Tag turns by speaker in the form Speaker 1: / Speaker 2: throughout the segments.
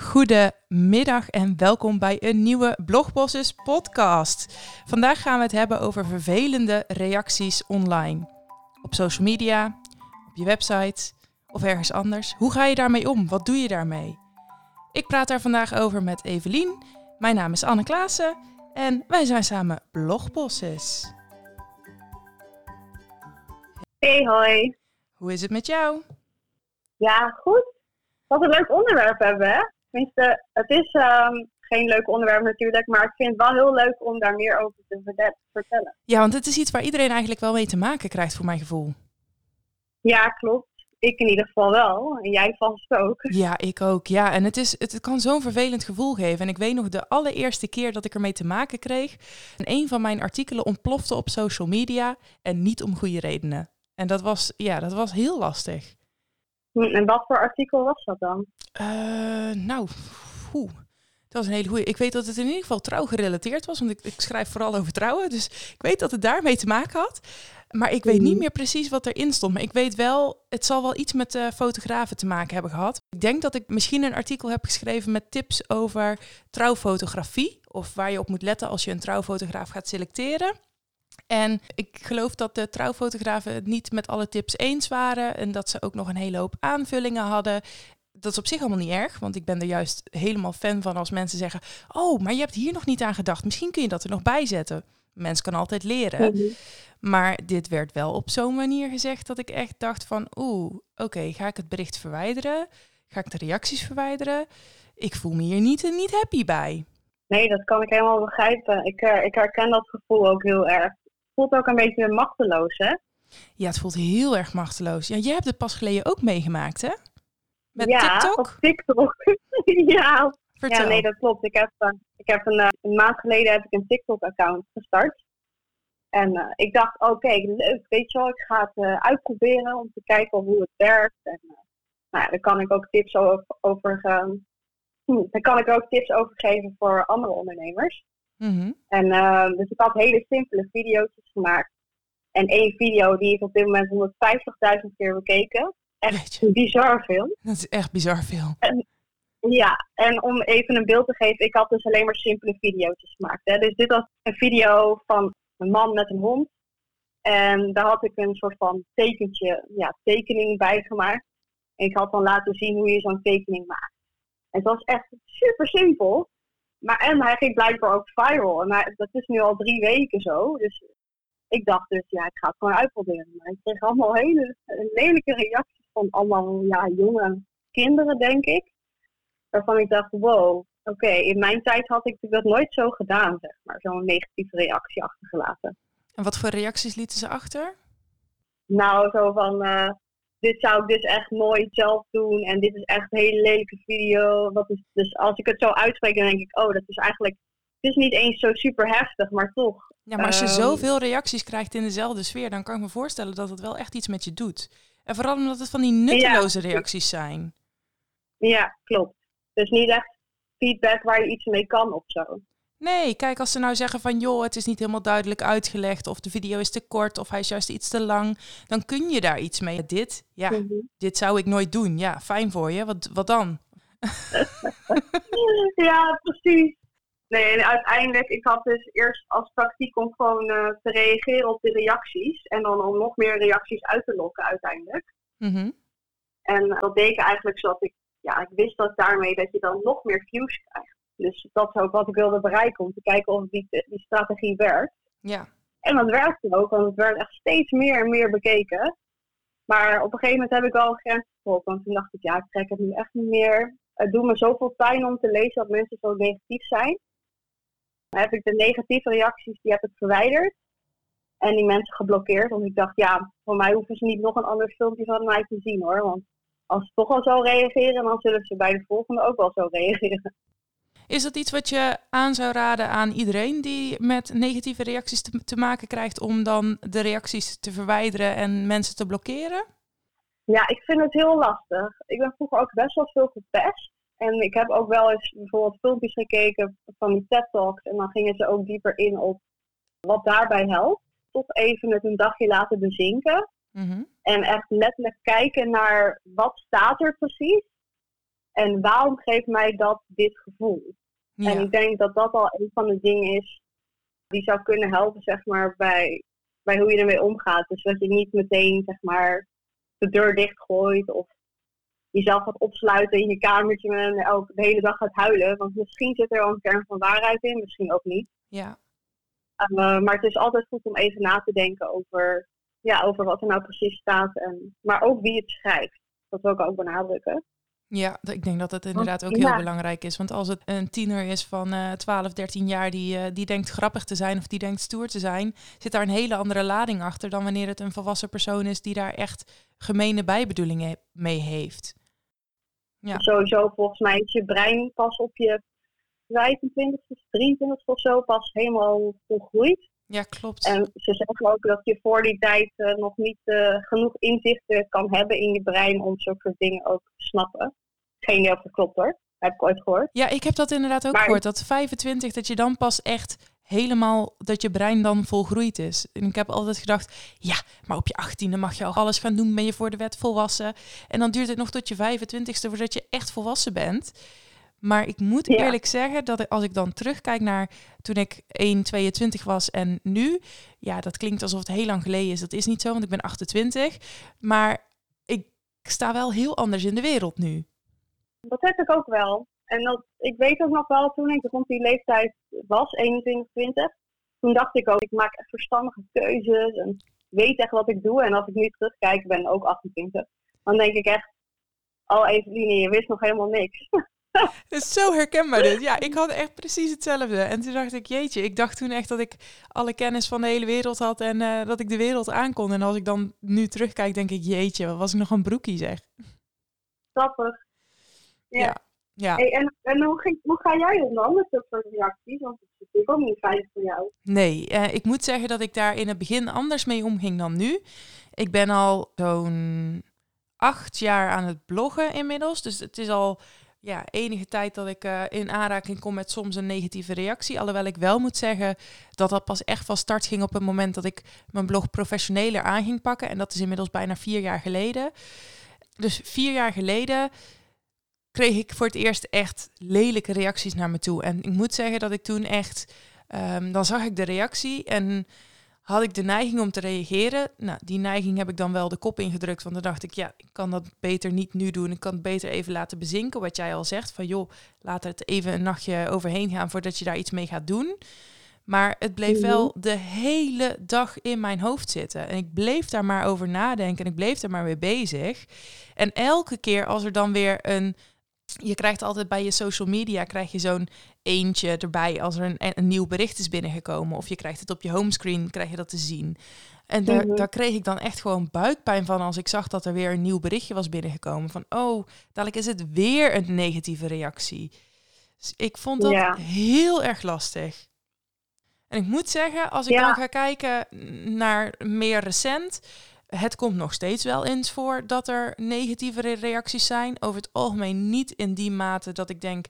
Speaker 1: Goedemiddag en welkom bij een nieuwe Blogbosses podcast. Vandaag gaan we het hebben over vervelende reacties online. Op social media, op je website of ergens anders. Hoe ga je daarmee om? Wat doe je daarmee? Ik praat daar vandaag over met Evelien. Mijn naam is Anne Klaassen en wij zijn samen Blogbosses.
Speaker 2: Hey, hoi.
Speaker 1: Hoe is het met jou?
Speaker 2: Ja, goed. Wat een leuk onderwerp hebben, hè? Tenminste, het is ehm, geen leuk onderwerp natuurlijk, maar ik vind het wel heel leuk om daar meer over te vertellen.
Speaker 1: Ja, want het is iets waar iedereen eigenlijk wel mee te maken krijgt, voor mijn gevoel.
Speaker 2: Ja, klopt. Ik in ieder geval wel. En jij vast ook.
Speaker 1: Ja, ik ook. Ja, en het, is, het kan zo'n vervelend gevoel geven. En ik weet nog de allereerste keer dat ik ermee te maken kreeg. En een van mijn artikelen ontplofte op social media. En niet om goede redenen. En dat was, ja, dat was heel lastig.
Speaker 2: Hm, en wat voor artikel was dat dan?
Speaker 1: Uh, nou. Dat was een hele goede. Ik weet dat het in ieder geval trouw gerelateerd was, want ik, ik, schrijf vooral over trouwen. Dus ik weet dat het daarmee te maken had. Maar ik weet niet mhm. meer precies wat erin stond. Maar ik weet wel, het zal wel iets met uh, fotografen te maken hebben gehad. Ik denk dat ik misschien een artikel heb geschreven met tips over trouwfotografie. Of waar je op moet letten als je een trouwfotograaf gaat selecteren. En ik geloof dat de trouwfotografen het niet met alle tips eens waren. En dat ze ook nog een hele hoop aanvullingen hadden. Dat is op zich allemaal niet erg, want ik ben er juist helemaal fan van als mensen zeggen: Oh, maar je hebt hier nog niet aan gedacht. Misschien kun je dat er nog bij zetten. Mens kan altijd leren. Maar dit werd wel op zo'n manier gezegd dat ik echt dacht van oeh, oké, ga ik het bericht verwijderen? Ga ik de reacties verwijderen? Ik voel me hier niet, niet happy bij.
Speaker 2: Nee, dat kan ik helemaal begrijpen. Ik, uh, ik herken dat gevoel ook heel erg voelt ook een beetje machteloos, hè?
Speaker 1: Ja, het voelt heel erg machteloos. Ja, jij hebt het pas geleden ook meegemaakt, hè?
Speaker 2: Met ja, TikTok? op TikTok. ja. Vertel. Ja, nee, dat klopt. Ik heb, uh, ik heb een, uh, een, maand geleden heb ik een TikTok-account gestart. En uh, ik dacht, oké, leuk, weet je wel, ik ga het uitproberen om te kijken hoe het werkt. En nou ja, daar kan ik ook tips over, over hm, daar kan ik ook tips over geven voor andere ondernemers. Mhm. En uh, dus ik had hele simpele video's gemaakt. En één video die is op dit moment 150.000 keer bekeken. Echt bizar veel.
Speaker 1: Dat is echt bizar veel.
Speaker 2: En, ja, en om even een beeld te geven, ik had dus alleen maar simpele video's gemaakt. Hè. Dus dit was een video van een man met een hond. En daar had ik een soort van tekentje, ja, tekening bij gemaakt. En ik had dan laten zien hoe je zo'n tekening maakt. En het was echt super simpel. Maar en hij ging blijkbaar ook viral. En dat is nu al drie weken zo. Dus ik dacht dus, ja, ik ga het gewoon uitproberen. Maar ik kreeg allemaal hele lelijke reacties van allemaal ja, jonge kinderen, denk ik. Waarvan ik dacht, wow, oké, in mijn tijd had ik dat nooit zo gedaan, zeg maar. Zo'n negatieve reactie achtergelaten.
Speaker 1: En wat voor reacties lieten ze achter?
Speaker 2: Nou, zo van, uh, dit zou ik dus echt nooit zelf doen. En dit is echt een hele lelijke video. Wat is, dus als ik het zo uitspreek, dan denk ik, oh, dat is eigenlijk. Het is niet eens zo super heftig, maar toch.
Speaker 1: Ja, maar als je um, zoveel reacties krijgt in dezelfde sfeer, dan kan ik me voorstellen dat het wel echt iets met je doet. En vooral omdat het van die nutteloze reacties zijn.
Speaker 2: Ja, klopt. Dus niet echt feedback waar je iets mee kan of zo.
Speaker 1: Nee, kijk, als ze nou zeggen van joh, het is niet helemaal duidelijk uitgelegd of de video is te kort of hij is juist iets te lang, dan kun je daar iets mee. Dit, ja, mhm. dit zou ik nooit doen. Ja, fijn voor je. Wat, wat dan?
Speaker 2: ja, precies. Nee, en uiteindelijk, ik had dus eerst als tactiek om gewoon uh, te reageren op de reacties en dan om nog meer reacties uit te lokken uiteindelijk. Mhm. En dat deed ik eigenlijk zodat ik, ja, ik wist dat daarmee dat je dan nog meer views krijgt. Dus dat is ook wat ik wilde bereiken, om te kijken of die, die strategie werkt.
Speaker 1: Ja.
Speaker 2: En dat werkte ook, want het werd echt steeds meer en meer bekeken. Maar op een gegeven moment heb ik wel een grens getrokken. Want toen dacht ik, ja, ik trek het nu echt niet meer. Het doet me zoveel pijn om te lezen dat mensen zo negatief zijn. Dan heb ik de negatieve reacties, die heb ik verwijderd. En die mensen geblokkeerd. Want ik dacht, ja, voor mij hoeven ze niet nog een ander filmpje van mij te zien hoor. Want als ze toch al zo reageren, dan zullen ze bij de volgende ook wel zo reageren.
Speaker 1: Is dat iets wat je aan zou raden aan iedereen die met negatieve reacties te, te maken krijgt om dan de reacties te verwijderen en mensen te blokkeren?
Speaker 2: Ja, ik vind het heel lastig. Ik ben vroeger ook best wel veel gepest. En ik heb ook wel eens bijvoorbeeld filmpjes gekeken van die TED Talks. En dan gingen ze ook dieper in op wat daarbij helpt. Toch even het een dagje laten bezinken. Mm En echt letterlijk kijken naar wat staat er precies. En waarom geeft mij dat dit gevoel?
Speaker 1: Ja.
Speaker 2: En ik denk dat dat al een van de dingen is die zou kunnen helpen, zeg maar, bij, bij hoe je ermee omgaat. Dus dat je niet meteen, zeg maar, de deur dichtgooit of jezelf gaat opsluiten in je kamertje en elke de hele dag gaat huilen. Want misschien zit er wel een kern van waarheid in, misschien ook niet.
Speaker 1: ja.
Speaker 2: Uh, maar het is altijd goed om even na te denken over, ja, over wat er nou precies staat. En, maar ook wie het schrijft. Dat wil ik ook benadrukken.
Speaker 1: Ja, ik denk dat het inderdaad ook
Speaker 2: ja.
Speaker 1: heel belangrijk is. Want als het een tiener is van uh, 12, 13 jaar die, uh, die denkt grappig te zijn of die denkt stoer te zijn, zit daar een hele andere lading achter dan wanneer het een volwassen persoon is die daar echt gemene bijbedoelingen mee heeft.
Speaker 2: Ja. Sowieso, volgens mij is je brein pas op je 25 of 23 of zo pas helemaal volgroeid.
Speaker 1: Ja, klopt.
Speaker 2: En ze zeggen ook dat je voor die tijd uh, nog niet uh, genoeg inzichten kan hebben in je brein om zulke soort dingen ook te snappen. Geen idee of dat klopt hoor. Heb ik ooit gehoord.
Speaker 1: Ja, ik heb dat inderdaad ook maar gehoord. Dat 25, dat je dan pas echt helemaal, dat je brein dan volgroeid is. En ik heb altijd gedacht, ja, maar op je 18e mag je al alles gaan doen, ben je voor de wet volwassen. En dan duurt het nog tot je 25ste voordat je echt volwassen bent. Maar ik moet
Speaker 2: Ja.
Speaker 1: eerlijk zeggen dat ik, als ik dan terugkijk naar toen ik 1,22 was en nu, ja, dat klinkt alsof het heel lang geleden is. Dat is niet zo, want ik ben 28. Maar ik sta wel heel anders in de wereld nu.
Speaker 2: Dat heb ik ook wel. En dat, ik weet ook nog wel, toen ik rond die leeftijd was, 21, 20, toen dacht ik ook, ik maak echt verstandige keuzes en weet echt wat ik doe. En als ik nu terugkijk, ik ben ook 28, dan denk ik echt, oh Eveline, je wist nog helemaal niks.
Speaker 1: Het is zo herkenbaar dit. Ja, ik had echt precies hetzelfde. En toen dacht ik, jeetje, ik dacht toen echt dat ik alle kennis van de hele wereld had en uh, dat ik de wereld aankon. En als ik dan nu terugkijk, denk ik, jeetje, wat was ik nog een broekie zeg.
Speaker 2: Grappig. Ja.
Speaker 1: ja. ja.
Speaker 2: Hey, en en hoe, ging, hoe ga jij om dan met dat soort reacties? Want het is natuurlijk ook niet veilig voor jou.
Speaker 1: Nee, uh, ik moet zeggen dat ik daar in het begin anders mee omging dan nu. Ik ben al zo'n acht jaar aan het bloggen inmiddels. Dus het is al ja, enige tijd dat ik uh, in aanraking kom met soms een negatieve reactie. Alhoewel ik wel moet zeggen dat dat pas echt van start ging op het moment dat ik mijn blog professioneler aan ging pakken. En dat is inmiddels bijna vier jaar geleden. Dus vier jaar geleden kreeg ik voor het eerst echt lelijke reacties naar me toe. En ik moet zeggen dat ik toen echt, um, dan zag ik de reactie en had ik de neiging om te reageren. Nou, die neiging heb ik dan wel de kop ingedrukt. Want dan dacht ik, ja, ik kan dat beter niet nu doen. Ik kan het beter even laten bezinken. Wat jij al zegt, van joh, laat het even een nachtje overheen gaan voordat je daar iets mee gaat doen. Maar het bleef wel de hele dag in mijn hoofd zitten. En ik bleef daar maar over nadenken en ik bleef er maar mee bezig. En elke keer als er dan weer een... Je krijgt altijd bij je social media krijg je zo'n eentje erbij als er een, een nieuw bericht is binnengekomen. Of je krijgt het op je homescreen, krijg je dat te zien. En daar,
Speaker 2: Mhm.
Speaker 1: daar kreeg ik dan echt gewoon buikpijn van als ik zag dat er weer een nieuw berichtje was binnengekomen. Van, oh, dadelijk is het weer een negatieve reactie. Dus ik vond dat
Speaker 2: Ja.
Speaker 1: heel erg lastig. En ik moet zeggen, als ik
Speaker 2: Ja.
Speaker 1: dan ga kijken naar meer recent, het komt nog steeds wel eens voor dat er negatieve re- reacties zijn. Over het algemeen niet in die mate dat ik denk,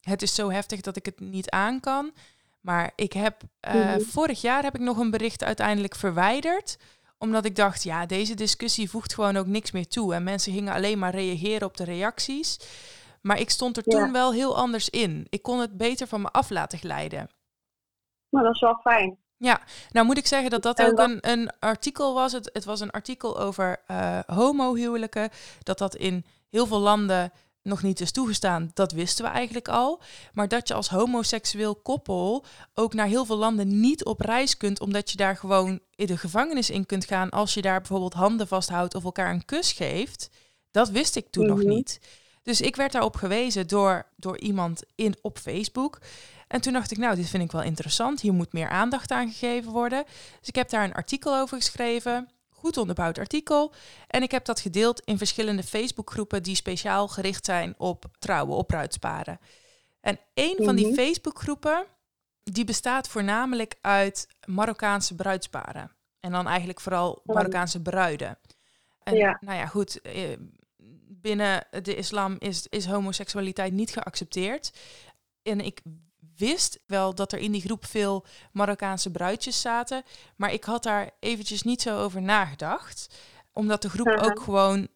Speaker 1: het is zo heftig dat ik het niet aan kan. Maar ik heb eh,
Speaker 2: Mhm.
Speaker 1: vorig jaar heb ik nog een bericht uiteindelijk verwijderd. Omdat ik dacht, ja, deze discussie voegt gewoon ook niks meer toe. En mensen gingen alleen maar reageren op de reacties. Maar ik stond er
Speaker 2: Ja.
Speaker 1: toen wel heel anders in. Ik kon het beter van me af laten glijden.
Speaker 2: Maar dat is wel fijn.
Speaker 1: Ja, nou moet ik zeggen dat dat ook een, een artikel was. Het, het was een artikel over eh homohuwelijken. Dat dat in heel veel landen nog niet is toegestaan, dat wisten we eigenlijk al. Maar dat je als homoseksueel koppel ook naar heel veel landen niet op reis kunt, omdat je daar gewoon in de gevangenis in kunt gaan als je daar bijvoorbeeld handen vasthoudt of elkaar een kus geeft. Dat wist ik toen nog
Speaker 2: Mhm.
Speaker 1: niet. Dus ik werd daarop gewezen door, door iemand in, op Facebook. En toen dacht ik, nou, dit vind ik wel interessant. Hier moet meer aandacht aan gegeven worden. Dus ik heb daar een artikel over geschreven. Goed onderbouwd artikel. En ik heb dat gedeeld in verschillende Facebookgroepen die speciaal gericht zijn op trouwen, op bruidsparen. En een van die
Speaker 2: Mhm.
Speaker 1: Facebookgroepen, die bestaat voornamelijk uit Marokkaanse bruidsparen. En dan eigenlijk vooral Marokkaanse bruiden. En
Speaker 2: Ja.
Speaker 1: nou ja, goed, eh, binnen de islam is, is homoseksualiteit niet geaccepteerd. En ik wist wel dat er in die groep veel Marokkaanse bruidjes zaten. Maar ik had daar eventjes niet zo over nagedacht. Omdat de groep ook gewoon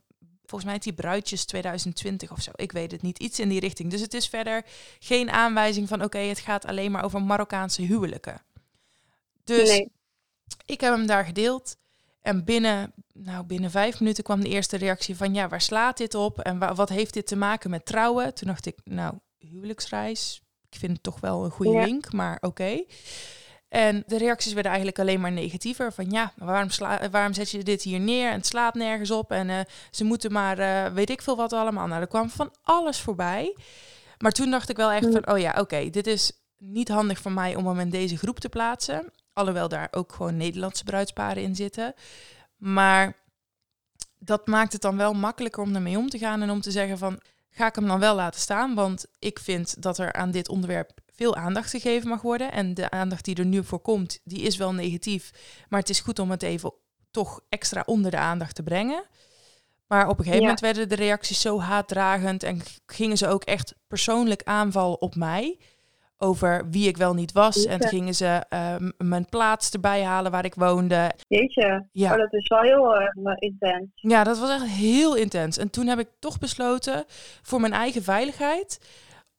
Speaker 1: Volgens mij heet die Bruidjes 2020 of zo. Ik weet het niet. Iets in die richting. Dus het is verder geen aanwijzing van oké, het gaat alleen maar over Marokkaanse huwelijken. Dus
Speaker 2: Nee.
Speaker 1: ik heb hem daar gedeeld. En binnen, nou, binnen vijf minuten kwam de eerste reactie van ja, waar slaat dit op? En wa- wat heeft dit te maken met trouwen? Toen dacht ik, nou, huwelijksreis. Ik vind het toch wel een goede
Speaker 2: Ja.
Speaker 1: link, maar oké. En de reacties werden eigenlijk alleen maar negatiever. Van ja, waarom, sla waarom zet je dit hier neer? En het slaat nergens op. En eh, ze moeten maar, eh, weet ik veel wat allemaal. Nou, er kwam van alles voorbij. Maar toen dacht ik wel echt
Speaker 2: Mm.
Speaker 1: van, oh ja, oké, dit is niet handig voor mij om hem in deze groep te plaatsen. Alhoewel daar ook gewoon Nederlandse bruidsparen in zitten. Maar dat maakt het dan wel makkelijker om ermee om te gaan en om te zeggen van, ga ik hem dan wel laten staan? Want ik vind dat er aan dit onderwerp veel aandacht gegeven mag worden. En de aandacht die er nu voor komt, die is wel negatief. Maar het is goed om het even toch extra onder de aandacht te brengen. Maar op een gegeven
Speaker 2: Ja.
Speaker 1: moment werden de reacties zo haatdragend en gingen ze ook echt persoonlijk aanvallen op mij. Over wie ik wel niet was. En gingen ze eh, mijn plaats erbij halen waar ik woonde.
Speaker 2: Jeetje,
Speaker 1: Ja.
Speaker 2: oh, dat is wel heel eh, intens.
Speaker 1: Ja, dat was echt heel intens. En toen heb ik toch besloten voor mijn eigen veiligheid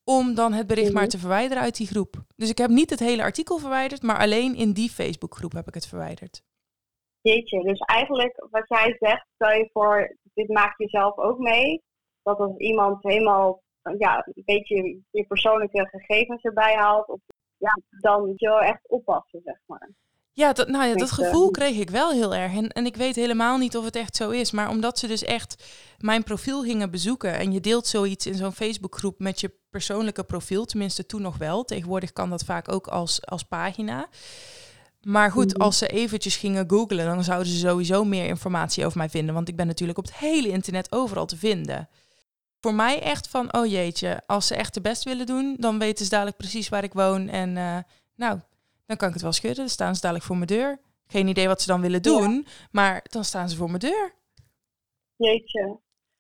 Speaker 1: om dan het bericht maar
Speaker 2: Mhm.
Speaker 1: te verwijderen uit die groep. Dus ik heb niet het hele artikel verwijderd, maar alleen in die Facebookgroep heb ik het verwijderd.
Speaker 2: Jeetje, dus eigenlijk wat jij zegt, stel je voor, dit maak je zelf ook mee. Dat als iemand helemaal ja, een beetje je persoonlijke gegevens erbij haalt, of, ja, dan moet je wel echt oppassen, zeg maar.
Speaker 1: Ja, dat, nou ja, dat
Speaker 2: eh,
Speaker 1: gevoel kreeg ik wel heel erg. En, en ik weet helemaal niet of het echt zo is. Maar omdat ze dus echt mijn profiel gingen bezoeken. En je deelt zoiets in zo'n Facebookgroep met je persoonlijke profiel. Tenminste, toen nog wel. Tegenwoordig kan dat vaak ook als, als pagina. Maar goed,
Speaker 2: Mhm.
Speaker 1: als ze eventjes gingen googlen, dan zouden ze sowieso meer informatie over mij vinden. Want ik ben natuurlijk op het hele internet overal te vinden. Voor mij echt van, oh jeetje, als ze echt de best willen doen, dan weten ze dadelijk precies waar ik woon. En eh, nou, dan kan ik het wel schudden. Dan staan ze dadelijk voor mijn deur. Geen idee wat ze dan willen doen, maar dan staan ze voor mijn deur.
Speaker 2: Jeetje.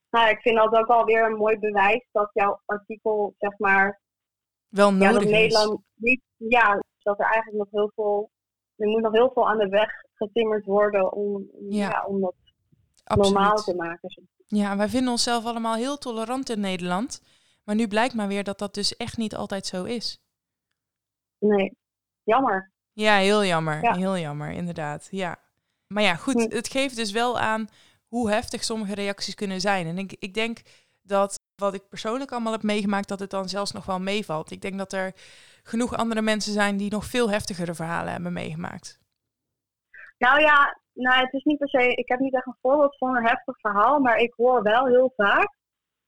Speaker 2: Nou, ik vind dat ook alweer een mooi bewijs dat jouw artikel, zeg maar,
Speaker 1: Wel
Speaker 2: ja,
Speaker 1: nodig
Speaker 2: dat
Speaker 1: is.
Speaker 2: Nederland niet, ja, dat er eigenlijk nog heel veel, er moet nog heel veel aan de weg getimmerd worden om,
Speaker 1: Ja.
Speaker 2: ja. om dat
Speaker 1: Absoluut.
Speaker 2: normaal te maken.
Speaker 1: Ja, wij vinden onszelf allemaal heel tolerant in Nederland. Maar nu blijkt maar weer dat dat dus echt niet altijd zo is.
Speaker 2: Nee, jammer.
Speaker 1: Ja, heel jammer.
Speaker 2: Ja.
Speaker 1: Heel jammer, inderdaad. Ja. Maar ja, goed.
Speaker 2: Hm.
Speaker 1: Het geeft dus wel aan hoe heftig sommige reacties kunnen zijn. En ik, ik denk dat wat ik persoonlijk allemaal heb meegemaakt, dat het dan zelfs nog wel meevalt. Ik denk dat er genoeg andere mensen zijn die nog veel heftigere verhalen hebben meegemaakt.
Speaker 2: Nou ja, nou, het is niet per se, ik heb niet echt een voorbeeld van een heftig verhaal, maar ik hoor wel heel vaak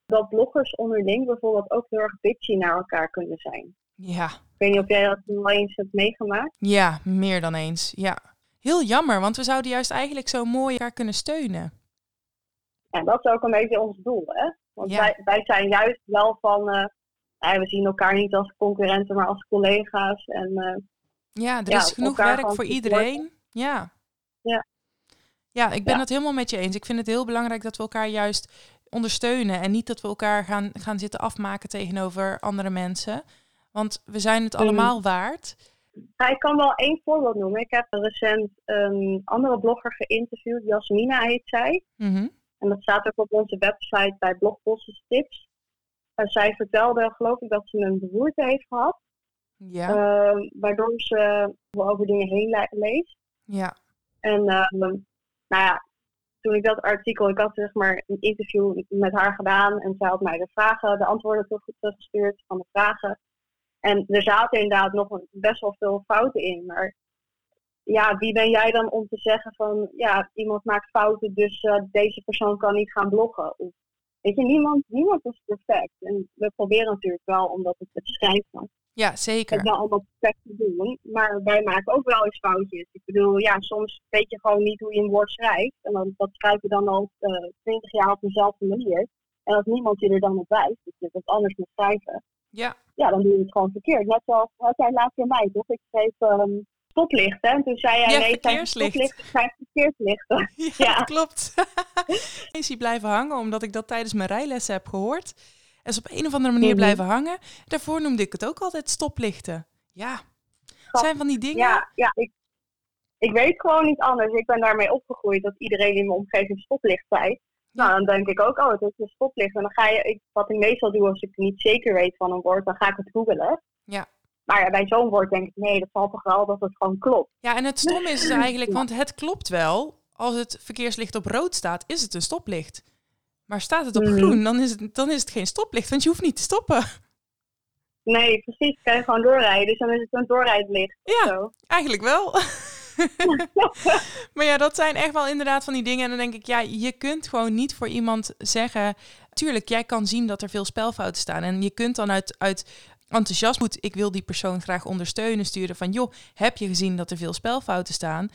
Speaker 2: dat bloggers onderling bijvoorbeeld ook heel erg bitchy naar elkaar kunnen zijn.
Speaker 1: Ja,
Speaker 2: Ik weet niet of jij dat wel eens hebt meegemaakt.
Speaker 1: ja, meer dan eens. Ja. Heel jammer, want we zouden juist eigenlijk zo mooi elkaar kunnen steunen.
Speaker 2: En dat is ook een beetje ons doel, hè? Want
Speaker 1: Ja.
Speaker 2: wij, wij zijn juist wel van, eh, we zien elkaar niet als concurrenten, maar als collega's. En eh,
Speaker 1: Ja, er
Speaker 2: Ja,
Speaker 1: is genoeg werk voor iedereen. Ja.
Speaker 2: Ja.
Speaker 1: Ja, ik ben
Speaker 2: Ja.
Speaker 1: het helemaal met je eens. Ik vind het heel belangrijk dat we elkaar juist ondersteunen en niet dat we elkaar gaan, gaan zitten afmaken tegenover andere mensen. Want we zijn het
Speaker 2: Mhm.
Speaker 1: allemaal waard.
Speaker 2: Ja, ik kan wel één voorbeeld noemen. Ik heb recent een andere blogger geïnterviewd, Jasmina heet zij.
Speaker 1: Mhm.
Speaker 2: En dat staat ook op onze website bij Blogbosses Tips. En zij vertelde, geloof ik, dat ze een beroerte heeft gehad.
Speaker 1: Ja,
Speaker 2: eh, waardoor ze over dingen heen le- leest.
Speaker 1: ja,
Speaker 2: En eh, nou ja, toen ik dat artikel, ik had zeg maar een interview met haar gedaan. En zij had mij de vragen, de antwoorden terug- teruggestuurd van de vragen. En er zaten inderdaad nog best wel veel fouten in. Maar ja, wie ben jij dan om te zeggen van, ja, iemand maakt fouten, dus eh, deze persoon kan niet gaan bloggen. Of, weet je, niemand, niemand is perfect. En we proberen natuurlijk wel, omdat het het schrijven,
Speaker 1: ja, zeker.
Speaker 2: wel allemaal perfect te doen. Maar wij maken ook wel eens foutjes. Ik bedoel, ja, soms weet je gewoon niet hoe je een woord schrijft. En dan, dat schrijf je dan al twintig jaar op dezelfde manier. En als niemand je er dan op wijst, dat je het anders moet schrijven,
Speaker 1: Ja,
Speaker 2: ja, dan doe je het gewoon verkeerd. Net zoals, had jij laatst bij mij, toch? Ik schreef stoplichten. En toen zei jij,
Speaker 1: Ja,
Speaker 2: nee,
Speaker 1: verkeerslicht.
Speaker 2: stoplichten, zijn verkeerslichten.
Speaker 1: ja,
Speaker 2: Ja.
Speaker 1: klopt. is hij blijven hangen omdat ik dat tijdens mijn rijlessen heb gehoord. En is op een of andere manier
Speaker 2: Mhm.
Speaker 1: blijven hangen. Daarvoor noemde ik het ook altijd stoplichten. Ja, het zijn van die dingen.
Speaker 2: Ja, ja ik, ik weet gewoon niet anders. Ik ben daarmee opgegroeid dat iedereen in mijn omgeving stoplicht zei. Nou, dan denk ik ook, oh, het is een stoplicht. En dan ga je, ik, wat ik meestal doe als ik niet zeker weet van een woord, dan ga ik het googelen.
Speaker 1: Ja.
Speaker 2: Maar ja, bij zo'n woord denk ik, nee, dat valt toch wel dat het gewoon klopt.
Speaker 1: Ja, en het stomme is eigenlijk, want het klopt wel. Als het verkeerslicht op rood staat, is het een stoplicht. Maar staat het op
Speaker 2: Mhm.
Speaker 1: groen, dan is, het, dan is het geen stoplicht, want je hoeft niet te stoppen.
Speaker 2: Nee, precies. Kan je gewoon doorrijden. Dus dan is het een doorrijdlicht
Speaker 1: Ja.
Speaker 2: zo.
Speaker 1: Eigenlijk wel. maar ja, dat zijn echt wel inderdaad van die dingen. En dan denk ik, ja, je kunt gewoon niet voor iemand zeggen... Tuurlijk, jij kan zien dat er veel spelfouten staan. En je kunt dan uit, uit enthousiasme, ik wil die persoon graag ondersteunen, sturen van... joh, heb je gezien dat er veel spelfouten staan?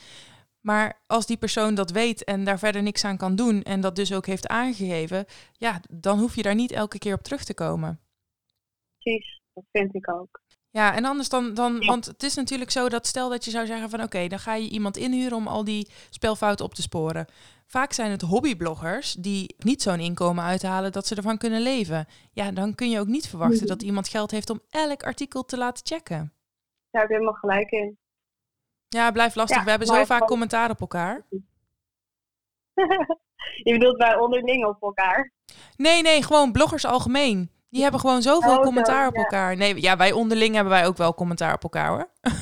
Speaker 1: Maar als die persoon dat weet en daar verder niks aan kan doen... en dat dus ook heeft aangegeven... ja, dan hoef je daar niet elke keer op terug te komen.
Speaker 2: Precies, dat vind ik ook.
Speaker 1: Ja, en anders dan, dan
Speaker 2: Ja.
Speaker 1: want het is natuurlijk zo dat stel dat je zou zeggen van oké, dan ga je iemand inhuren om al die spelfouten op te sporen. Vaak zijn het hobbybloggers die niet zo'n inkomen uithalen dat ze ervan kunnen leven. Ja, dan kun je ook niet verwachten
Speaker 2: Mhm.
Speaker 1: dat iemand geld heeft om elk artikel te laten checken.
Speaker 2: Daar heb je helemaal gelijk in.
Speaker 1: Ja, blijft lastig.
Speaker 2: Ja,
Speaker 1: We hebben zo vaak
Speaker 2: gewoon-
Speaker 1: commentaar op elkaar.
Speaker 2: je bedoelt bij onderling op elkaar.
Speaker 1: Nee, nee, gewoon bloggers algemeen. Die hebben gewoon zoveel
Speaker 2: Oh, zo,
Speaker 1: commentaar op
Speaker 2: ja.
Speaker 1: elkaar. Nee, ja, wij onderling hebben wij ook wel commentaar op elkaar hoor.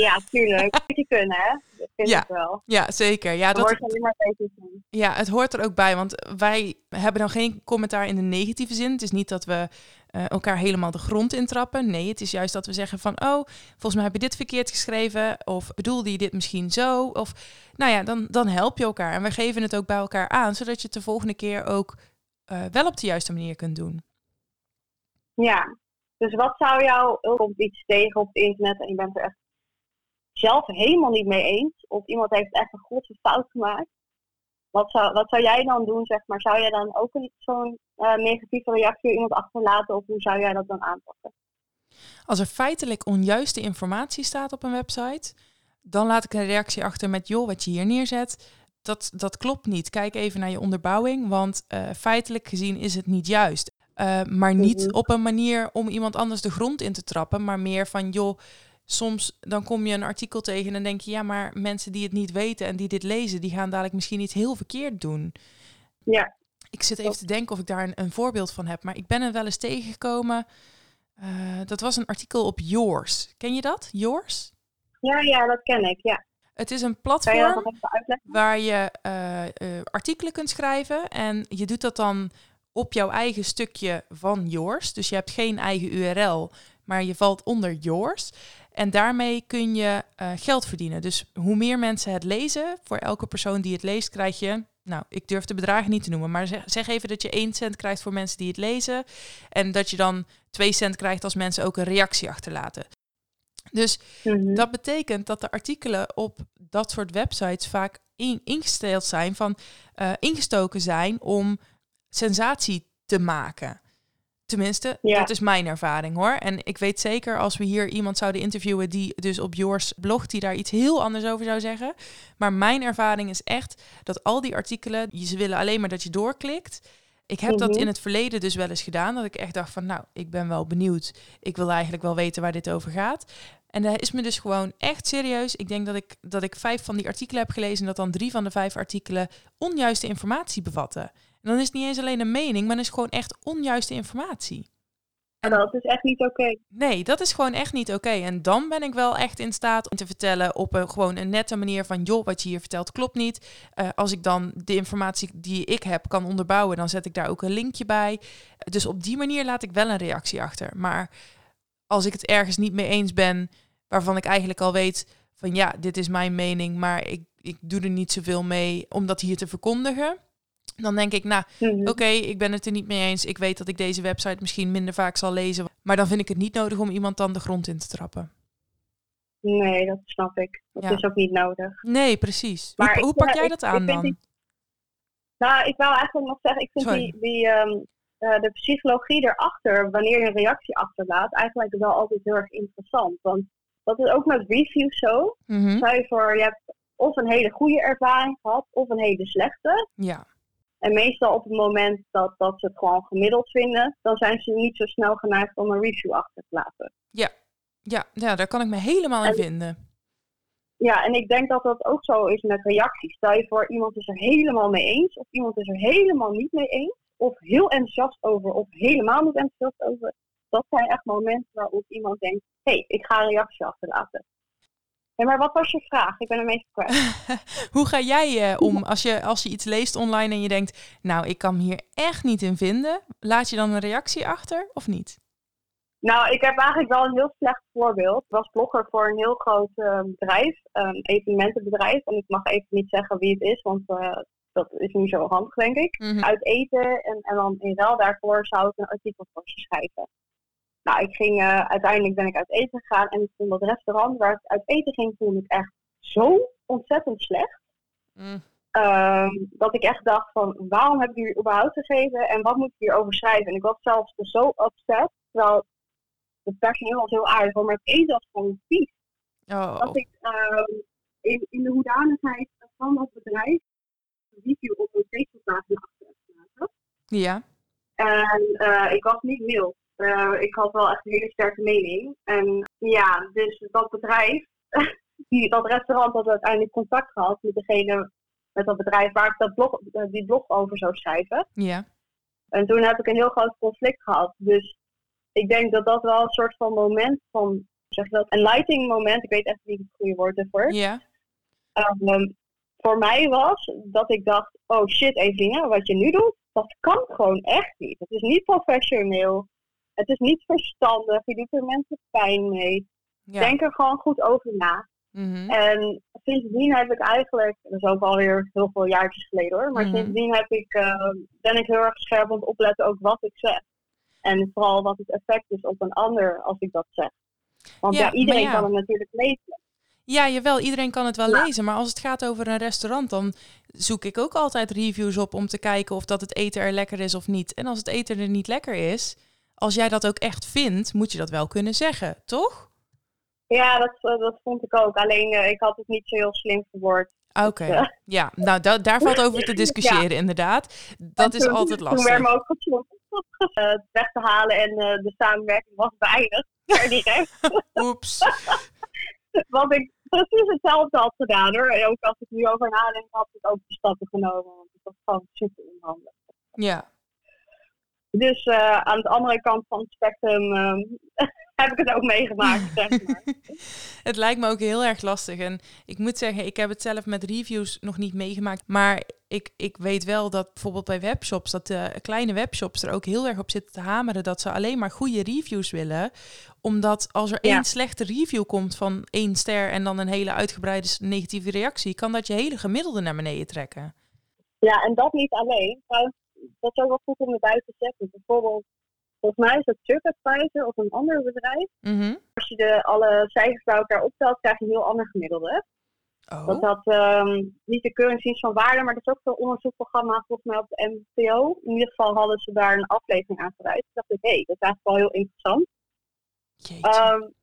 Speaker 2: Ja, tuurlijk. Moet je kunnen, hè? Dat vind
Speaker 1: Ja,
Speaker 2: ik wel.
Speaker 1: Ja, zeker. Ja, dat,
Speaker 2: hoort alleen maar beter van.
Speaker 1: Ja, het hoort er ook bij, want wij hebben dan geen commentaar in de negatieve zin. Het is niet dat we eh, elkaar helemaal de grond intrappen. Nee, het is juist dat we zeggen van, oh, volgens mij heb je dit verkeerd geschreven, of bedoelde je dit misschien zo? Of, nou ja, dan, dan help je elkaar. En we geven het ook bij elkaar aan, zodat je het de volgende keer ook eh, wel op de juiste manier kunt doen.
Speaker 2: Ja. Dus wat zou jou, komt iets tegen op het internet en je bent er echt zelf helemaal niet mee eens, of iemand heeft echt een grote fout gemaakt, wat zou, wat zou jij dan doen, zeg maar? Zou jij dan ook een- zo'n eh, negatieve reactie iemand achterlaten, of hoe zou jij dat dan aanpakken?
Speaker 1: Als er feitelijk onjuiste informatie staat op een website, dan laat ik een reactie achter met, joh, wat je hier neerzet, dat, dat klopt niet. Kijk even naar je onderbouwing, want eh, feitelijk gezien is het niet juist. Eh, maar niet
Speaker 2: Mhm.
Speaker 1: op een manier om iemand anders de grond in te trappen, maar meer van, joh, soms dan kom je een artikel tegen en dan denk je, ja, maar mensen die het niet weten en die dit lezen, die gaan dadelijk misschien iets heel verkeerd doen.
Speaker 2: Ja.
Speaker 1: Ik zit even te denken of ik daar een, een voorbeeld van heb, maar ik ben er wel eens tegengekomen. Eh, dat was een artikel op Yours. Ken je dat? Yours?
Speaker 2: Ja, ja, dat ken ik, ja.
Speaker 1: Het is een
Speaker 2: je
Speaker 1: platform waar je eh, eh, artikelen kunt schrijven en je doet dat dan op jouw eigen stukje van Yours. Dus je hebt geen eigen URL, maar je valt onder Yours. En daarmee kun je eh, geld verdienen. Dus hoe meer mensen het lezen, voor elke persoon die het leest, krijg je. Nou, ik durf de bedragen niet te noemen, maar zeg, zeg even dat je 1 cent krijgt voor mensen die het lezen. En dat je dan 2 cent krijgt als mensen ook een reactie achterlaten. Dus
Speaker 2: Mhm.
Speaker 1: dat betekent dat de artikelen op dat soort websites vaak in- ingesteld zijn van eh, ingestoken zijn om sensatie te maken. Tenminste,
Speaker 2: Ja.
Speaker 1: dat is mijn ervaring hoor. En ik weet zeker als we hier iemand zouden interviewen die dus op Yours blogt, die daar iets heel anders over zou zeggen. Maar mijn ervaring is echt dat al die artikelen, ze willen alleen maar dat je doorklikt. Ik heb dat
Speaker 2: Mhm.
Speaker 1: in het verleden dus wel eens gedaan. Dat ik echt dacht van, nou, ik ben wel benieuwd. Ik wil eigenlijk wel weten waar dit over gaat. En dat is me dus gewoon echt serieus. Ik denk dat ik, dat ik vijf van die artikelen heb gelezen... en dat dan drie van de vijf artikelen onjuiste informatie bevatten. En dan is het niet eens alleen een mening... maar dan is gewoon echt onjuiste informatie.
Speaker 2: En dat is echt niet oké.
Speaker 1: Nee, dat is gewoon echt niet oké. En dan ben ik wel echt in staat om te vertellen op een gewoon een nette manier van joh, wat je hier vertelt klopt niet. Eh, als ik dan de informatie die ik heb kan onderbouwen, dan zet ik daar ook een linkje bij. Dus op die manier laat ik wel een reactie achter. Maar als ik het ergens niet mee eens ben, waarvan ik eigenlijk al weet van ja, dit is mijn mening, maar ik, ik doe er niet zoveel mee om dat hier te verkondigen. Dan denk ik, nou,
Speaker 2: Mhm.
Speaker 1: Oké, ik ben het er niet mee eens. Ik weet dat ik deze website misschien minder vaak zal lezen. Maar dan vind ik het niet nodig om iemand dan de grond in te trappen.
Speaker 2: Nee, dat snap ik. Dat
Speaker 1: Ja.
Speaker 2: is ook niet nodig.
Speaker 1: Nee, precies.
Speaker 2: Maar
Speaker 1: hoe, pak
Speaker 2: ja,
Speaker 1: jij
Speaker 2: ik-
Speaker 1: dat aan dan?
Speaker 2: die- Nou, ik wou eigenlijk nog zeggen, ik vind
Speaker 1: Sorry.
Speaker 2: die, die, ehm, eh, de psychologie erachter, wanneer je een reactie achterlaat, eigenlijk wel altijd heel erg interessant. Want dat is ook met reviews zo. Stel je voor, je hebt of een hele goede ervaring gehad, of een hele slechte.
Speaker 1: Ja,
Speaker 2: En meestal op het moment dat, dat ze het gewoon gemiddeld vinden, dan zijn ze niet zo snel geneigd om een review achter te laten.
Speaker 1: ja, ja, daar kan ik me helemaal in
Speaker 2: En-
Speaker 1: vinden.
Speaker 2: ja, en ik denk dat dat ook zo is met reacties. Stel je voor, iemand is er helemaal mee eens, of iemand is er helemaal niet mee eens, of heel enthousiast over, of helemaal niet enthousiast over. Dat zijn echt momenten waarop iemand denkt, hé, hey, ik ga een reactie achterlaten. Ja, maar wat was je vraag? Ik ben een meest kwijt.
Speaker 1: Hoe ga jij uh, om als je, als je iets leest online en je denkt, nou, ik kan me hier echt niet in vinden. Laat je dan een reactie achter of niet?
Speaker 2: Nou, ik heb eigenlijk wel een heel slecht voorbeeld. Ik was blogger voor een heel groot uh, bedrijf, een evenementenbedrijf. En ik mag even niet zeggen wie het is, want uh, dat is niet zo handig, denk ik. Mm Uit eten en, en dan in ruil daarvoor zou ik een artikel voor ze schrijven. Nou, ik ging, uh, uiteindelijk ben ik uit eten gegaan en ik vond dat restaurant waar ik uit eten ging, vond ik echt zo ontzettend slecht. Mm. dat ik echt dacht van, waarom heb ik jullie überhaupt gegeven en wat moet ik hierover schrijven? En ik was zelfs zo upset, terwijl het personeel was heel aardig, maar het eten was gewoon vies. Oh. Dat ik uh, in, in de hoedanigheid van dat bedrijf een review op een Facebookpagina achter gemaakt.
Speaker 1: Ja.
Speaker 2: En uh, ik was niet mild. Uh, ik had wel echt een hele sterke mening. En ja, dus dat bedrijf, die, dat restaurant had uiteindelijk contact gehad met degene, met dat bedrijf waar ik dat blog, eh, die blog over zou schrijven.
Speaker 1: Ja.
Speaker 2: En toen heb ik een heel groot conflict gehad. Dus ik denk dat dat wel een soort van moment van, zeg je dat, een lighting moment, ik weet echt niet het goede woord ervoor.
Speaker 1: Ja.
Speaker 2: Um, voor mij was dat ik dacht, oh shit Eveline, wat je nu doet, dat kan gewoon echt niet. Het is niet professioneel. Het is niet verstandig. Je doet er mensen pijn mee. Denk er gewoon goed over na.
Speaker 1: Mm
Speaker 2: En sindsdien heb ik eigenlijk, dat is ook alweer heel veel jaartjes geleden hoor, maar mm sindsdien heb ik, uh, ben ik heel erg scherp aan het opletten ook wat ik zeg. En vooral wat het effect is op een ander als ik dat zeg. Want ja, iedereen kan het natuurlijk lezen.
Speaker 1: Ja, jawel, iedereen kan het wel lezen. Maar als het gaat over een restaurant, dan zoek ik ook altijd reviews op om te kijken of dat het eten er lekker is of niet. En als het eten er niet lekker is, als jij dat ook echt vindt, moet je dat wel kunnen zeggen, toch?
Speaker 2: Ja, dat, eh, dat vond ik ook. Alleen uh, ik had het niet zo heel slim verwoord.
Speaker 1: Oké, dus, uh, ja, nou daar valt over te discussiëren inderdaad. Dat is altijd lastig.
Speaker 2: Toen werd me ook het weg te halen en de samenwerking was beëindigd.
Speaker 1: Oeps.
Speaker 2: Want ik precies hetzelfde had gedaan hoor. En ook als ik nu over nadenk, had ik ook de stappen genomen. Want het was gewoon super onhandig.
Speaker 1: Ja.
Speaker 2: Dus uh, aan de andere kant van het spectrum uh, heb ik het ook meegemaakt. Zeg maar.
Speaker 1: het lijkt me ook heel erg lastig. En ik moet zeggen, ik heb het zelf met reviews nog niet meegemaakt. Maar ik, ik weet wel dat bijvoorbeeld bij webshops, dat de kleine webshops er ook heel erg op zitten te hameren dat ze alleen maar goede reviews willen. Omdat als er één slechte review komt van één ster en dan een hele uitgebreide negatieve reactie, kan dat je hele gemiddelde naar beneden trekken.
Speaker 2: Ja, en dat niet alleen. Dat is ook wel goed om erbij te zeggen. Bijvoorbeeld Volgens mij is het TripAdvisor of een ander bedrijf.
Speaker 1: Mhm.
Speaker 2: Als je de, alle cijfers bij elkaar optelt, krijg je een heel ander gemiddelde.
Speaker 1: Oh.
Speaker 2: Dat had um, niet de currencies van waarde, maar dat is ook zo'n onderzoekprogramma volgens mij op de MTO. In ieder geval hadden ze daar een aflevering aan gereid. Toen dacht ik, hé, hey, dat is eigenlijk wel heel interessant. Um,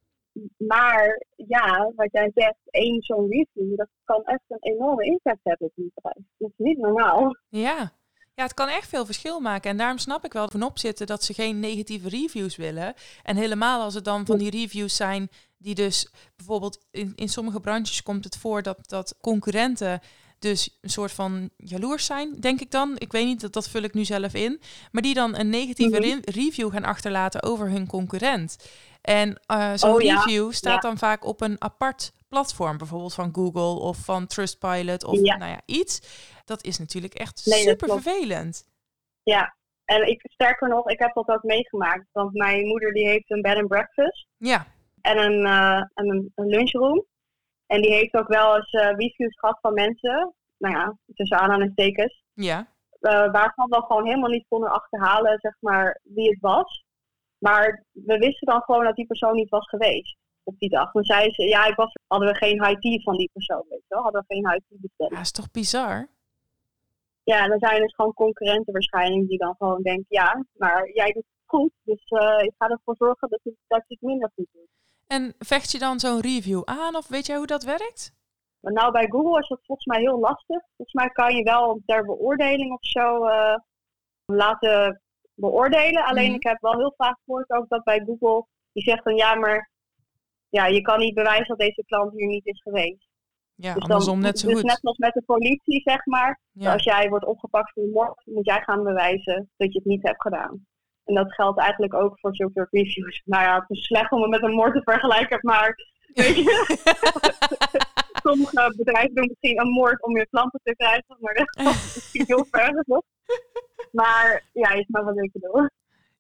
Speaker 2: maar ja, wat jij zegt, één zo'n review, dat kan echt een enorme impact hebben op een bedrijf. Dat is niet normaal.
Speaker 1: Ja. Ja, het kan echt veel verschil maken. En daarom snap ik wel van opzitten dat ze geen negatieve reviews willen. En helemaal als het dan van die reviews zijn die dus bijvoorbeeld in, in sommige branches komt het voor dat, dat concurrenten dus een soort van jaloers zijn, denk ik dan. Ik weet niet, dat, dat vul ik nu zelf in. Maar die dan een negatieve mhm. review gaan achterlaten over hun concurrent. En uh, zo'n oh review staat dan vaak op een apart platform, bijvoorbeeld van Google of van Trustpilot of nou ja, iets. Dat is natuurlijk echt super vervelend.
Speaker 2: Ja, en ik sterker nog, ik heb dat ook meegemaakt. Want mijn moeder die heeft een bed and breakfast.
Speaker 1: Ja.
Speaker 2: En een, uh, en een, een, lunchroom. En die heeft ook wel eens uh, reviews gehad van mensen. Nou ja, tussen aanhalingstekens.
Speaker 1: Ja.
Speaker 2: Uh, waarvan we gewoon helemaal niet konden achterhalen, zeg maar, wie het was. Maar we wisten dan gewoon dat die persoon niet was geweest op die dag. Dan zei ze, ja, ik was, hadden we geen high van die persoon, weet je wel. Hadden we geen high besteld.
Speaker 1: Ja, is toch bizar?
Speaker 2: Ja, dan zijn dus gewoon concurrenten waarschijnlijk die dan gewoon denken, ja, maar jij doet het goed, dus uh, ik ga ervoor zorgen dat je, dat je het minder goed doet.
Speaker 1: En vecht je dan zo'n review aan of weet jij hoe dat werkt?
Speaker 2: Maar nou, bij Google is dat volgens mij heel lastig. Volgens mij kan je wel ter beoordeling of zo uh, laten beoordelen. Alleen mhm. ik heb wel heel vaak gehoord ook dat bij Google, die zegt dan ja, maar ja, je kan niet bewijzen dat deze klant hier niet is geweest.
Speaker 1: Ja,
Speaker 2: Dus,
Speaker 1: andersom net zo
Speaker 2: dus
Speaker 1: goed.
Speaker 2: net als met de politie, zeg maar.
Speaker 1: Ja.
Speaker 2: Als jij wordt opgepakt voor een moord, moet jij gaan bewijzen dat je het niet hebt gedaan. En dat geldt eigenlijk ook voor zulke reviews. Nou ja, het is slecht om het met een moord te vergelijken, maar weet je, sommige bedrijven doen misschien een moord om je klanten te krijgen, maar dat is misschien heel ver. Maar ja, je snapt wat ik bedoel.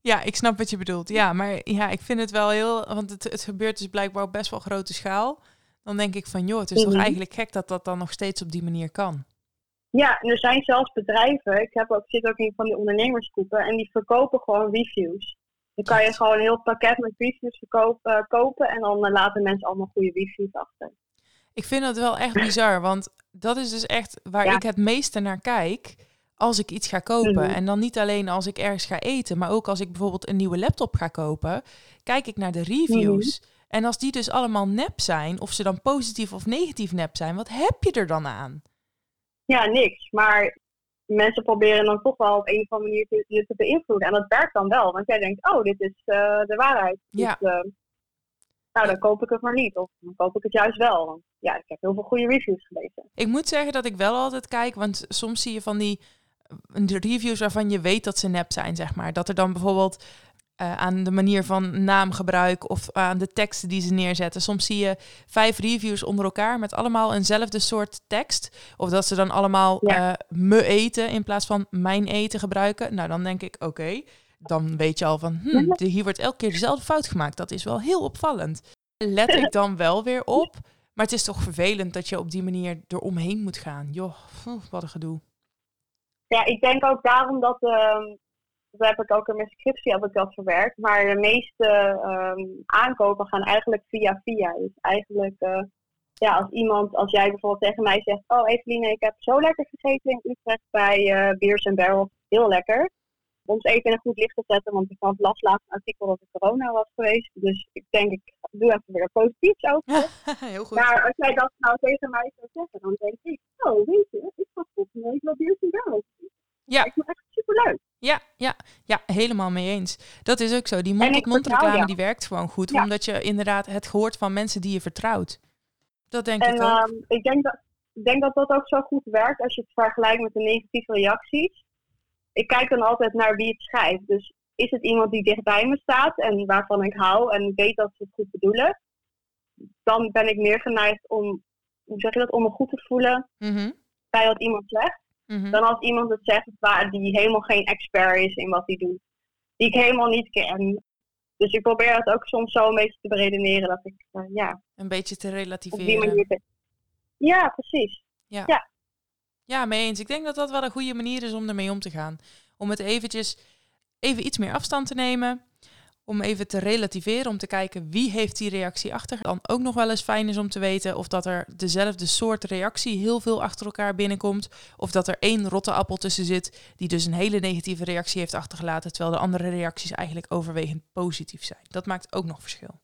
Speaker 1: Ja, ik snap wat je bedoelt. Ja, maar ja, ik vind het wel heel... Want het, het gebeurt dus blijkbaar op best wel grote schaal. Dan denk ik van, joh, het is toch
Speaker 2: Mhm.
Speaker 1: eigenlijk gek dat dat dan nog steeds op die manier kan.
Speaker 2: Ja, en er zijn zelfs bedrijven, ik heb ook, zit ook in van die ondernemersgroepen, en die verkopen gewoon reviews. Dan kan je gewoon een heel pakket met reviews verkopen, kopen en dan eh, laten mensen allemaal goede reviews achter.
Speaker 1: Ik vind dat wel echt bizar, want dat is dus echt waar
Speaker 2: Ja.
Speaker 1: ik het meeste naar kijk als ik iets ga kopen.
Speaker 2: Mhm.
Speaker 1: En dan niet alleen als ik ergens ga eten, maar ook als ik bijvoorbeeld een nieuwe laptop ga kopen, kijk ik naar de reviews.
Speaker 2: Mhm.
Speaker 1: En als die dus allemaal nep zijn, of ze dan positief of negatief nep zijn, wat heb je er dan aan?
Speaker 2: Ja, niks. Maar mensen proberen dan toch wel op een of andere manier te, je te beïnvloeden. En dat werkt dan wel, want jij denkt, oh, dit is eh, de waarheid.
Speaker 1: Ja.
Speaker 2: Dus, eh, nou, dan koop ik het maar niet. Of dan koop ik het juist wel. Want ja, ik heb heel veel goede reviews gelezen.
Speaker 1: Ik moet zeggen dat ik wel altijd kijk, want soms zie je van die de reviews waarvan je weet dat ze nep zijn, zeg maar. Dat er dan bijvoorbeeld eh, aan de manier van naamgebruik of aan de teksten die ze neerzetten. Soms zie je vijf reviews onder elkaar met allemaal eenzelfde soort tekst. Of dat ze dan allemaal
Speaker 2: Ja.
Speaker 1: eh, me eten in plaats van mijn eten gebruiken. Nou, dan denk ik, oké, dan weet je al van, hm, de- hier wordt elke keer dezelfde fout gemaakt. Dat is wel heel opvallend. Let ik dan wel weer op. Maar het is toch vervelend dat je op die manier eromheen moet gaan. Joh, wat een gedoe.
Speaker 2: Ja, ik denk ook daarom dat, ehm dat heb ik ook in mijn scriptie heb ik verwerkt, maar de meeste ehm, aankopen gaan eigenlijk via via. Dus eigenlijk, eh, ja, als iemand, als jij bijvoorbeeld tegen mij zegt, oh Eveline, ik heb zo lekker gegeten in Utrecht bij eh Beers and Barrels, heel lekker. Het even in een goed licht te zetten, want ik had las laatst een artikel dat er corona was geweest. Dus ik denk, ik doe even weer positiefs over.
Speaker 1: Heel goed.
Speaker 2: Maar als jij dat nou tegen mij zou zeggen, dan denk ik, oh weet je, ik ga volgende week wel and Barrels.
Speaker 1: Ja.
Speaker 2: Lijkt me echt superleuk.
Speaker 1: Ja, ja, ja, helemaal mee eens. Dat is ook zo. Die
Speaker 2: ik
Speaker 1: mond-tot-mond
Speaker 2: vertrouw
Speaker 1: reclame
Speaker 2: jou.
Speaker 1: die werkt gewoon goed.
Speaker 2: Ja.
Speaker 1: Omdat je inderdaad het hoort van mensen die je vertrouwt. Dat denk
Speaker 2: En
Speaker 1: ik ook.
Speaker 2: ehm, ik denk dat, ik denk dat dat ook zo goed werkt als je het vergelijkt met de negatieve reacties. Ik kijk dan altijd naar wie het schrijft. Dus is het iemand die dichtbij me staat en waarvan ik hou en weet dat ze het goed bedoelen, dan ben ik meer geneigd om, hoe zeg je dat, om me goed te voelen
Speaker 1: Mhm,
Speaker 2: bij wat iemand zegt.
Speaker 1: mhm.
Speaker 2: Dan als iemand het zegt waar die helemaal geen expert is in wat hij doet. Die ik helemaal niet ken. Dus ik probeer dat ook soms zo een beetje te beredeneren dat ik, eh, ja,
Speaker 1: Een beetje te
Speaker 2: op die
Speaker 1: relativeren.
Speaker 2: manier. te- Ja, precies.
Speaker 1: Ja, mee eens. Ik denk dat dat wel een goede manier is om ermee om te gaan. Om het eventjes, even iets meer afstand te nemen. Om even te relativeren, om te kijken wie heeft die reactie achter. Dan ook nog wel eens fijn is om te weten of dat er dezelfde soort reactie heel veel achter elkaar binnenkomt. Of dat er één rotte appel tussen zit die dus een hele negatieve reactie heeft achtergelaten. Terwijl de andere reacties eigenlijk overwegend positief zijn. Dat maakt ook nog verschil.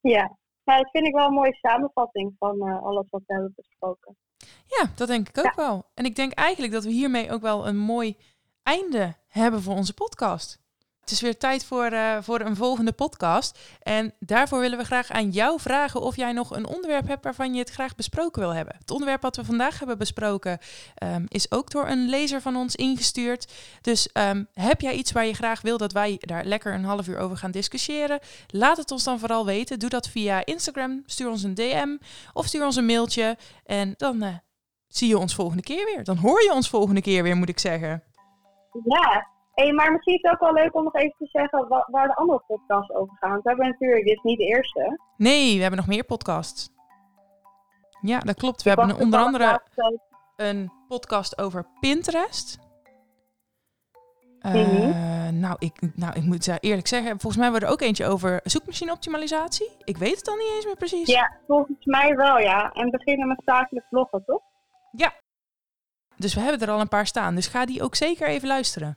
Speaker 2: Ja. ja, dat vind ik wel een mooie samenvatting van eh, alles wat we hebben besproken.
Speaker 1: Ja, dat denk ik ook wel. En ik denk eigenlijk dat we hiermee ook wel een mooi einde hebben voor onze podcast. Het is weer tijd voor, eh, voor een volgende podcast. En daarvoor willen we graag aan jou vragen of jij nog een onderwerp hebt waarvan je het graag besproken wil hebben. Het onderwerp wat we vandaag hebben besproken ehm, is ook door een lezer van ons ingestuurd. Dus ehm, heb jij iets waar je graag wil dat wij daar lekker een half uur over gaan discussiëren? Laat het ons dan vooral weten. Doe dat via Instagram. Stuur ons een DM of stuur ons een mailtje. En dan eh, zie je ons volgende keer weer. Dan hoor je ons volgende keer weer, moet ik zeggen.
Speaker 2: Ja, hey, maar misschien is het ook wel leuk om nog even te zeggen wa- waar de andere podcasts over gaan. Want we hebben natuurlijk, dit is niet de eerste.
Speaker 1: Nee, we hebben nog meer podcasts. Ja, dat klopt. We
Speaker 2: Ik
Speaker 1: hebben onder andere een podcast over Pinterest.
Speaker 2: Mhm.
Speaker 1: nou, ik, nou, ik moet eerlijk zeggen, volgens mij hebben we er ook eentje over zoekmachine optimalisatie. Ik weet het dan niet eens meer precies.
Speaker 2: Ja, volgens mij wel, ja. En beginnen met zakelijk vloggen, toch?
Speaker 1: Dus we hebben er al een paar staan. Dus ga die ook zeker even luisteren.